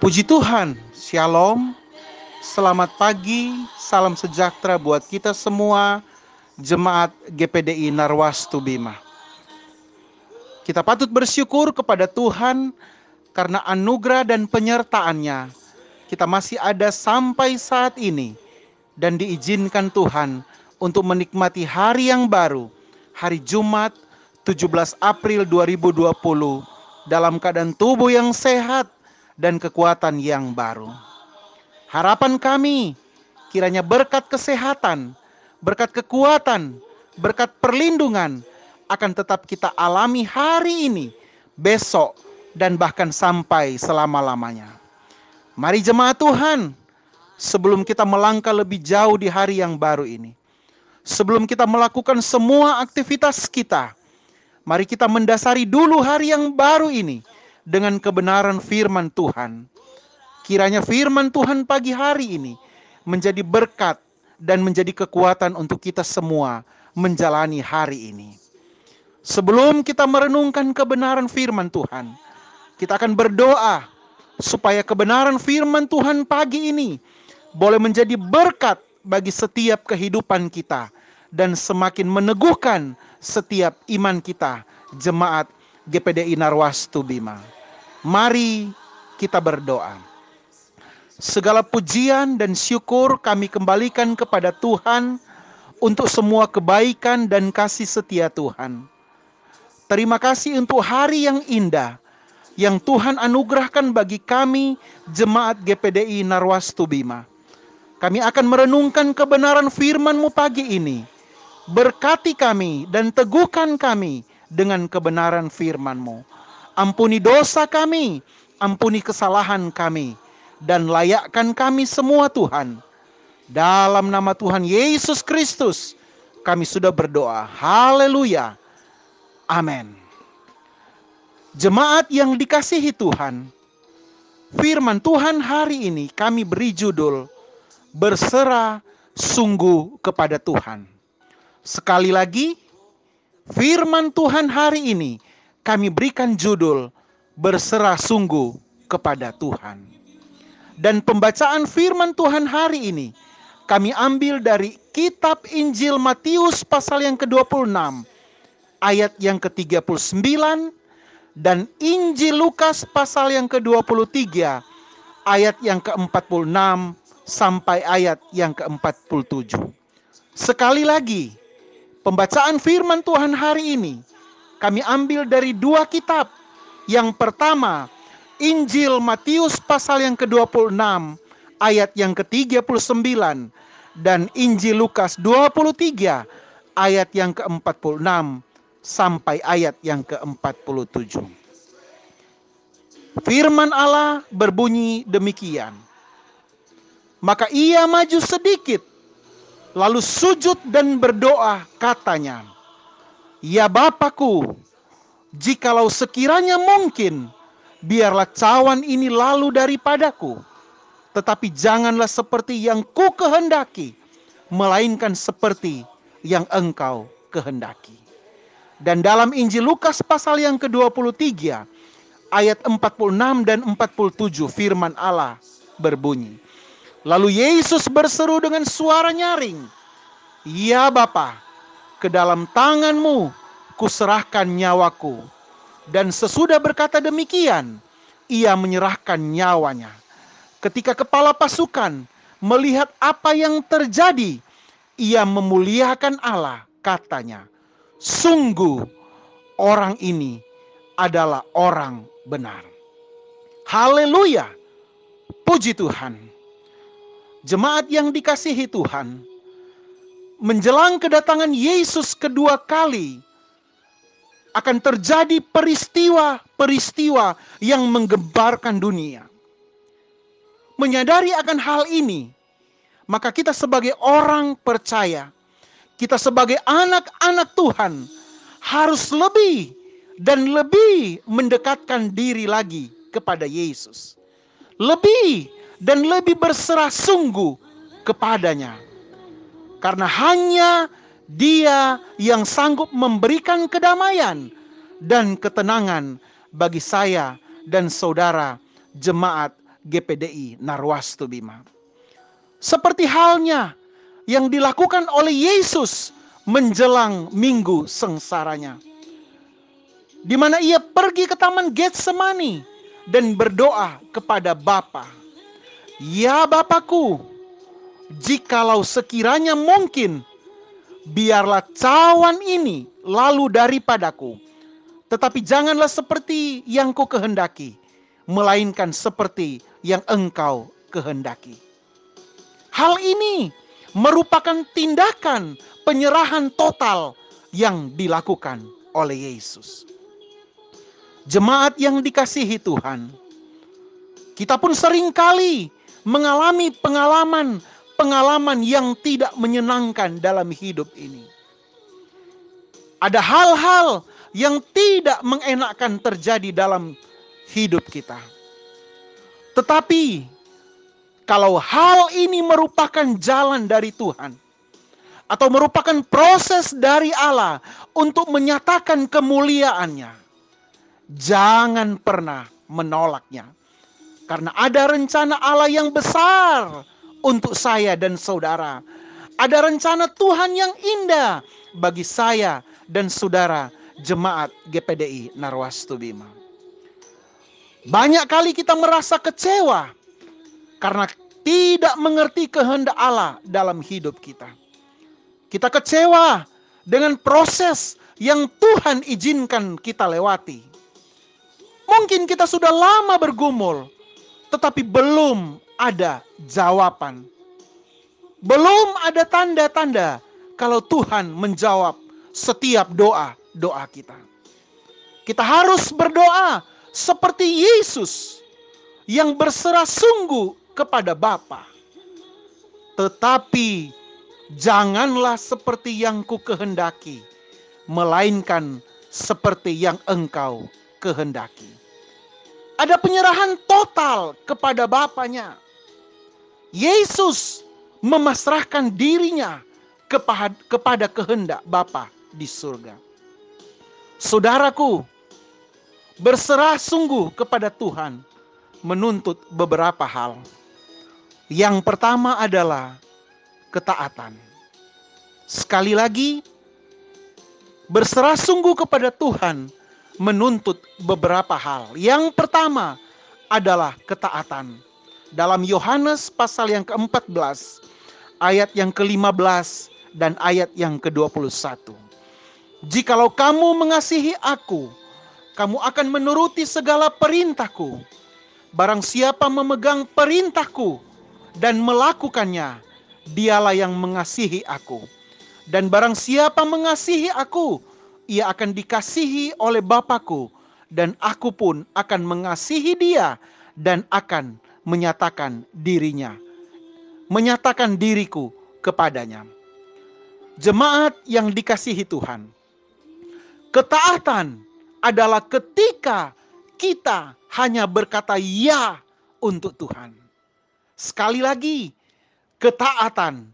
Puji Tuhan, Shalom, selamat pagi, salam sejahtera buat kita semua, Jemaat GPDI Narwastu Bima. Kita patut bersyukur kepada Tuhan karena anugerah dan penyertaannya. Kita masih ada sampai saat ini. Dan diizinkan Tuhan untuk menikmati hari yang baru, hari Jumat 17 April 2020 dalam keadaan tubuh yang sehat, dan kekuatan yang baru. Harapan kami kiranya berkat kesehatan, berkat kekuatan, berkat perlindungan akan tetap kita alami hari ini, besok, dan bahkan sampai selama-lamanya. Mari jemaat Tuhan, sebelum kita melangkah lebih jauh di hari yang baru ini, sebelum kita melakukan semua aktivitas kita, mari kita mendasari dulu hari yang baru ini dengan kebenaran firman Tuhan. Kiranya firman Tuhan pagi hari ini menjadi berkat dan menjadi kekuatan untuk kita semua menjalani hari ini. Sebelum kita merenungkan kebenaran firman Tuhan, kita akan berdoa supaya kebenaran firman Tuhan pagi ini boleh menjadi berkat bagi setiap kehidupan kita dan semakin meneguhkan setiap iman kita, jemaat GPDI Narwastu Bima. Mari kita berdoa. Segala pujian dan syukur kami kembalikan kepada Tuhan untuk semua kebaikan dan kasih setia Tuhan. Terima kasih untuk hari yang indah yang Tuhan anugerahkan bagi kami jemaat GPDI Narwastu Bima. Kami akan merenungkan kebenaran firman-Mu pagi ini. Berkati kami dan teguhkan kami dengan kebenaran firman-Mu. Ampuni dosa kami, ampuni kesalahan kami, dan layakkan kami semua Tuhan. Dalam nama Tuhan Yesus Kristus, kami sudah berdoa. Haleluya. Amin. Jemaat yang dikasihi Tuhan, firman Tuhan hari ini kami beri judul Berserah Sungguh kepada Tuhan. Sekali lagi, firman Tuhan hari ini kami berikan judul Berserah Sungguh kepada Tuhan. Dan pembacaan firman Tuhan hari ini kami ambil dari kitab Injil Matius pasal yang ke-26 ayat yang ke-39 dan Injil Lukas pasal yang ke-23 ayat yang ke-46 sampai ayat yang ke-47. Sekali lagi, pembacaan firman Tuhan hari ini kami ambil dari dua kitab. Yang pertama, Injil Matius pasal yang ke-26 ayat yang ke-39 dan Injil Lukas 23 ayat yang ke-46 sampai ayat yang ke-47. Firman Allah berbunyi demikian. Maka ia maju sedikit, lalu sujud dan berdoa katanya, Ya Bapakku, jikalau sekiranya mungkin, biarlah cawan ini lalu daripadaku. Tetapi janganlah seperti yang ku kehendaki, melainkan seperti yang engkau kehendaki. Dan dalam Injil Lukas pasal yang ke-23 ayat 46 dan 47 firman Allah berbunyi. Lalu Yesus berseru dengan suara nyaring, "Ya Bapa, ke dalam tanganmu kuserahkan nyawaku." Dan sesudah berkata demikian, ia menyerahkan nyawanya. Ketika kepala pasukan melihat apa yang terjadi, ia memuliakan Allah, katanya, Sungguh orang ini adalah orang benar. Haleluya. Puji Tuhan. Jemaat yang dikasihi Tuhan, menjelang kedatangan Yesus kedua kali akan terjadi peristiwa-peristiwa yang menggemparkan dunia. Menyadari akan hal ini, maka kita sebagai orang percaya kita sebagai anak-anak Tuhan harus lebih dan lebih mendekatkan diri lagi kepada Yesus. Lebih dan lebih berserah sungguh kepadanya. Karena hanya dia yang sanggup memberikan kedamaian dan ketenangan bagi saya dan saudara jemaat GPDI Narwastu Bima. Seperti halnya yang dilakukan oleh Yesus menjelang minggu sengsaranya. Di mana ia pergi ke taman Getsemani dan berdoa kepada Bapa. Ya Bapakku, jikalau sekiranya mungkin, biarlah cawan ini lalu daripadaku. Tetapi janganlah seperti yang ku kehendaki, melainkan seperti yang engkau kehendaki. Hal ini merupakan tindakan penyerahan total yang dilakukan oleh Yesus. Jemaat yang dikasihi Tuhan, kita pun sering kali mengalami pengalaman-pengalaman yang tidak menyenangkan dalam hidup ini. Ada hal-hal yang tidak mengenakkan terjadi dalam hidup kita. Tetapi kalau hal ini merupakan jalan dari Tuhan atau merupakan proses dari Allah untuk menyatakan kemuliaannya, jangan pernah menolaknya. Karena ada rencana Allah yang besar untuk saya dan saudara. Ada rencana Tuhan yang indah bagi saya dan saudara jemaat GPDI Narwastu Bima. Banyak kali kita merasa kecewa karena tidak mengerti kehendak Allah dalam hidup kita. Kita kecewa dengan proses yang Tuhan izinkan kita lewati. Mungkin kita sudah lama bergumul, tetapi belum ada jawaban. Belum ada tanda-tanda kalau Tuhan menjawab setiap doa-doa kita. Kita harus berdoa seperti Yesus yang berserah sungguh kepada Bapa. Tetapi janganlah seperti yang ku kehendaki, melainkan seperti yang engkau kehendaki. Ada penyerahan total kepada Bapaknya. Yesus memasrahkan dirinya kepada, kehendak Bapa di surga. Saudaraku, berserah sungguh kepada Tuhan menuntut beberapa hal. Yang pertama adalah ketaatan. Sekali lagi, berserah sungguh kepada Tuhan menuntut beberapa hal. Yang pertama adalah ketaatan. Dalam Yohanes pasal yang ke-14, ayat yang ke-15 dan ayat yang ke-21. Jikalau kamu mengasihi aku, kamu akan menuruti segala perintahku. Barang siapa memegang perintahku, dan melakukannya, dialah yang mengasihi aku. Dan barang siapa mengasihi aku, ia akan dikasihi oleh Bapakku, dan aku pun akan mengasihi dia dan akan menyatakan dirinya, menyatakan diriku kepadanya. Jemaat yang dikasihi Tuhan, ketaatan adalah ketika kita hanya berkata "ya" untuk Tuhan. Sekali lagi, ketaatan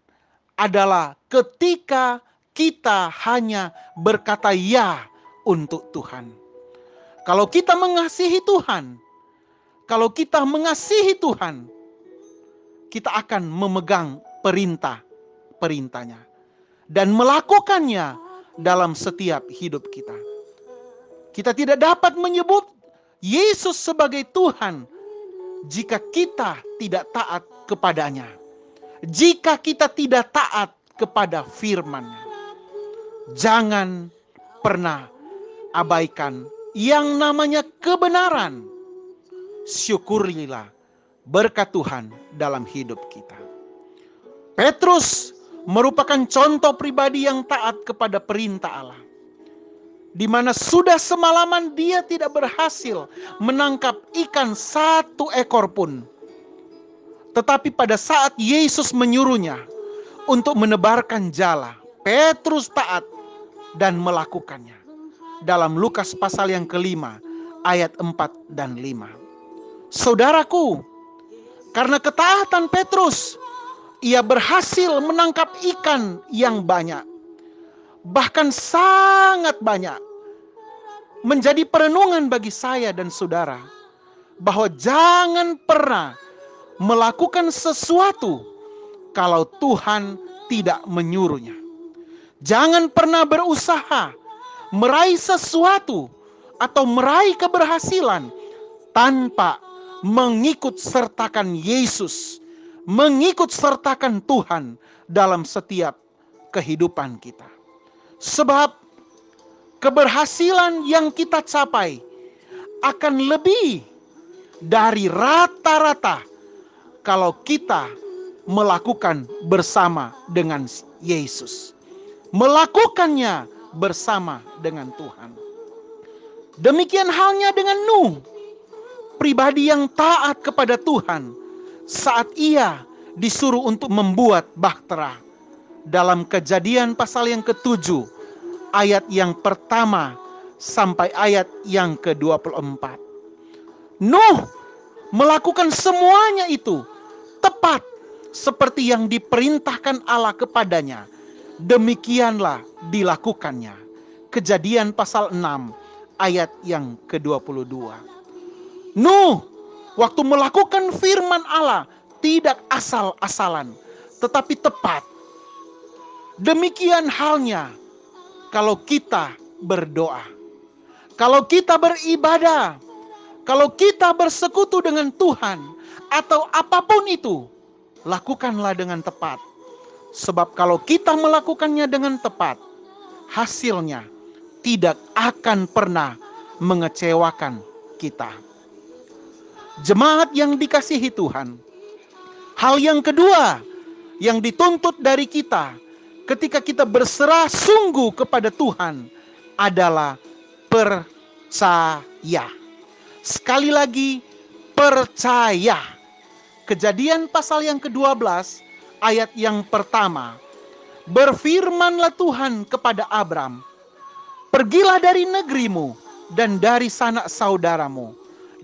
adalah ketika kita hanya berkata "ya" untuk Tuhan. Kalau kita mengasihi Tuhan, kalau kita mengasihi Tuhan, kita akan memegang perintah-perintahnya dan melakukannya dalam setiap hidup kita. Kita tidak dapat menyebut Yesus sebagai Tuhan jika kita tidak taat kepadanya. Jika kita tidak taat kepada firman-Nya. Jangan pernah abaikan yang namanya kebenaran. Syukurilah berkat Tuhan dalam hidup kita. Petrus merupakan contoh pribadi yang taat kepada perintah Allah di mana sudah semalaman dia tidak berhasil menangkap ikan satu ekor pun. Tetapi pada saat Yesus menyuruhnya untuk menebarkan jala, Petrus taat dan melakukannya. Dalam Lukas pasal yang kelima, ayat 4 dan 5. Saudaraku, karena ketaatan Petrus, ia berhasil menangkap ikan yang banyak. Bahkan sangat banyak menjadi perenungan bagi saya dan saudara. bahwa jangan pernah melakukan sesuatu kalau Tuhan tidak menyuruhnya. Jangan pernah berusaha meraih sesuatu atau meraih keberhasilan tanpa mengikut sertakan Yesus, mengikut sertakan Tuhan dalam setiap kehidupan kita. Sebab keberhasilan yang kita capai akan lebih dari rata-rata kalau kita melakukan bersama dengan Yesus. Melakukannya bersama dengan Tuhan. Demikian halnya dengan Nuh, pribadi yang taat kepada Tuhan saat ia disuruh untuk membuat bahtera. Dalam kejadian pasal yang ketujuh, ayat yang pertama sampai ayat yang ke-24. Nuh melakukan semuanya itu tepat seperti yang diperintahkan Allah kepadanya. Demikianlah dilakukannya. Kejadian pasal 6 ayat yang ke-22. Nuh waktu melakukan firman Allah tidak asal-asalan tetapi tepat. Demikian halnya kalau kita berdoa. Kalau kita beribadah, kalau kita bersekutu dengan Tuhan atau apa pun itu, lakukanlah dengan tepat. Sebab kalau kita melakukannya dengan tepat, hasilnya tidak akan pernah mengecewakan kita. Jemaat yang dikasihi Tuhan, hal yang kedua yang dituntut dari kita ketika kita berserah sungguh kepada Tuhan adalah percaya. Sekali lagi, percaya. Kejadian pasal yang ke-12 ayat yang pertama. Berfirmanlah Tuhan kepada Abram, Pergilah dari negerimu dan dari sanak saudaramu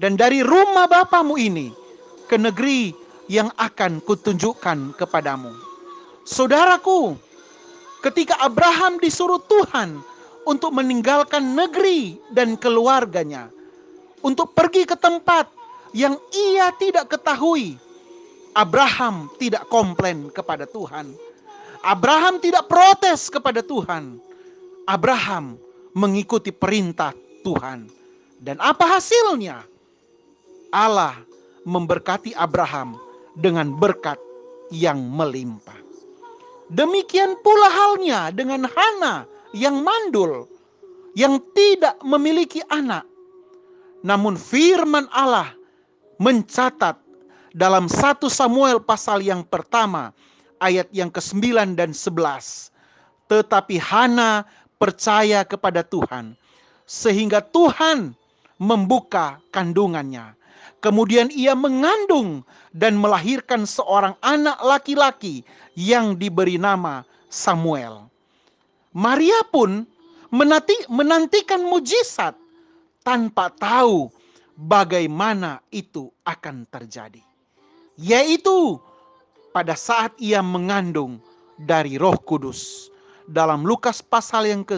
dan dari rumah bapamu ini ke negeri yang akan kutunjukkan kepadamu. Saudaraku, ketika Abraham disuruh Tuhan untuk meninggalkan negeri dan keluarganya, untuk pergi ke tempat yang ia tidak ketahui. Abraham tidak komplain kepada Tuhan. Abraham tidak protes kepada Tuhan. Abraham mengikuti perintah Tuhan. Dan apa hasilnya? Allah memberkati Abraham dengan berkat yang melimpah. Demikian pula halnya dengan Hana yang mandul, yang tidak memiliki anak. Namun firman Allah mencatat dalam 1 Samuel pasal yang pertama ayat yang ke-9 dan 11. Tetapi Hana percaya kepada Tuhan sehingga Tuhan membuka kandungannya. Kemudian ia mengandung dan melahirkan seorang anak laki-laki yang diberi nama Samuel. Maria pun menanti, menantikan mujizat tanpa tahu bagaimana itu akan terjadi. Yaitu pada saat ia mengandung dari Roh Kudus. Dalam Lukas pasal yang ke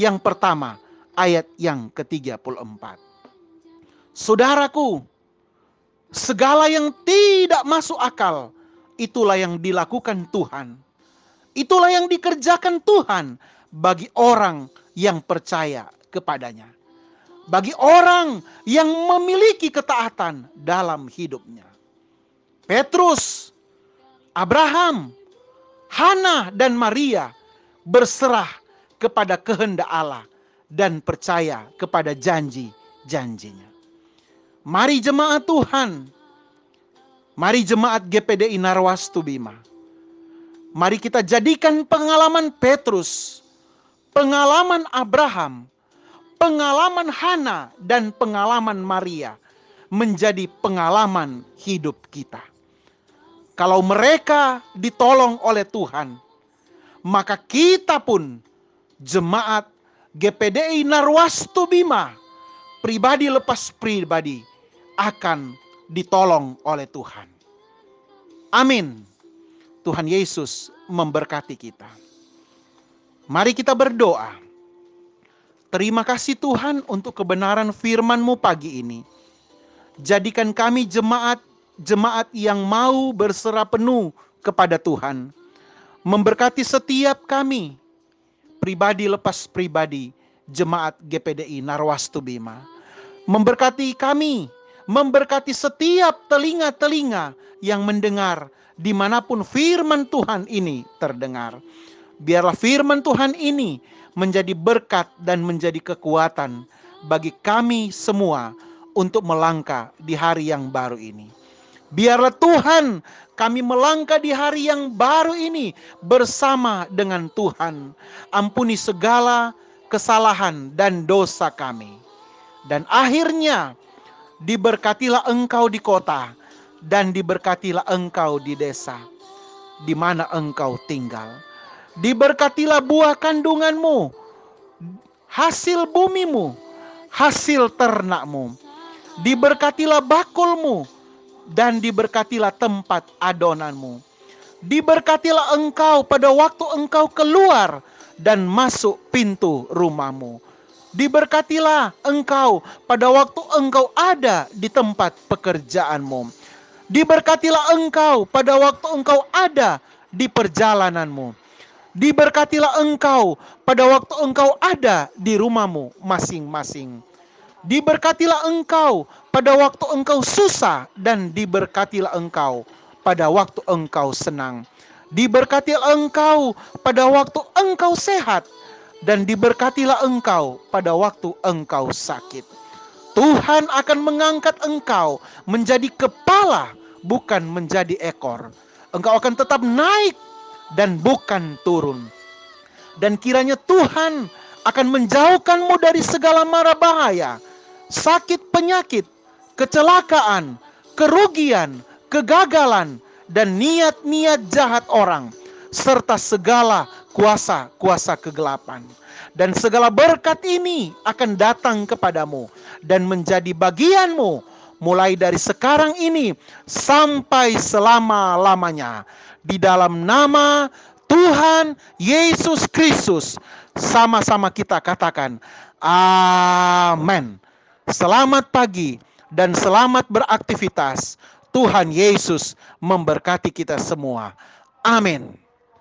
yang pertama ayat yang ke-34. Saudaraku, Segala yang tidak masuk akal, itulah yang dilakukan Tuhan. Itulah yang dikerjakan Tuhan bagi orang yang percaya kepadanya. Bagi orang yang memiliki ketaatan dalam hidupnya. Petrus, Abraham, Hana dan Maria berserah kepada kehendak Allah dan percaya kepada janji-janjinya. Mari jemaat Tuhan. Mari jemaat GPDI Narwastu Bima. Mari kita jadikan pengalaman Petrus, pengalaman Abraham, pengalaman Hana dan pengalaman Maria menjadi pengalaman hidup kita. Kalau mereka ditolong oleh Tuhan, maka kita pun jemaat GPDI Narwastu Bima pribadi lepas pribadi akan ditolong oleh Tuhan. Amin. Tuhan Yesus memberkati kita. Mari kita berdoa. Terima kasih Tuhan untuk kebenaran firman-Mu pagi ini. Jadikan kami jemaat jemaat yang mau berserah penuh kepada Tuhan. Memberkati setiap kami pribadi lepas pribadi jemaat GPDI Narwastu Bima. Memberkati kami, memberkati setiap telinga-telinga yang mendengar di mana pun firman Tuhan ini terdengar. Biarlah firman Tuhan ini menjadi berkat dan menjadi kekuatan bagi kami semua untuk melangkah di hari yang baru ini. Biarlah Tuhan kami melangkah di hari yang baru ini bersama dengan Tuhan. Ampuni segala kesalahan dan dosa kami. Dan akhirnya diberkatilah engkau di kota dan diberkatilah engkau di desa di mana engkau tinggal. Diberkatilah buah kandunganmu, hasil bumimu, hasil ternakmu. Diberkatilah bakulmu, dan diberkatilah tempat adonanmu. Diberkatilah engkau pada waktu engkau keluar dan masuk pintu rumahmu. Diberkatilah engkau pada waktu engkau ada di tempat pekerjaanmu. Diberkatilah engkau pada waktu engkau ada di perjalananmu. Diberkatilah engkau pada waktu engkau ada di rumahmu masing-masing. Diberkatilah engkau pada waktu engkau susah dan diberkatilah engkau pada waktu engkau senang. Diberkatilah engkau pada waktu engkau sehat dan diberkatilah engkau pada waktu engkau sakit. Tuhan akan mengangkat engkau menjadi kepala bukan menjadi ekor. Engkau akan tetap naik dan bukan turun. Dan kiranya Tuhan akan menjauhkanmu dari segala mara bahaya sakit penyakit, kecelakaan, kerugian, kegagalan, dan niat-niat jahat orang, serta segala kuasa-kuasa kegelapan. Dan segala berkat ini akan datang kepadamu dan menjadi bagianmu mulai dari sekarang ini sampai selama-lamanya. Di dalam nama Tuhan Yesus Kristus, sama-sama kita katakan, Amin. Selamat pagi dan selamat beraktivitas. Tuhan Yesus memberkati kita semua. Amin.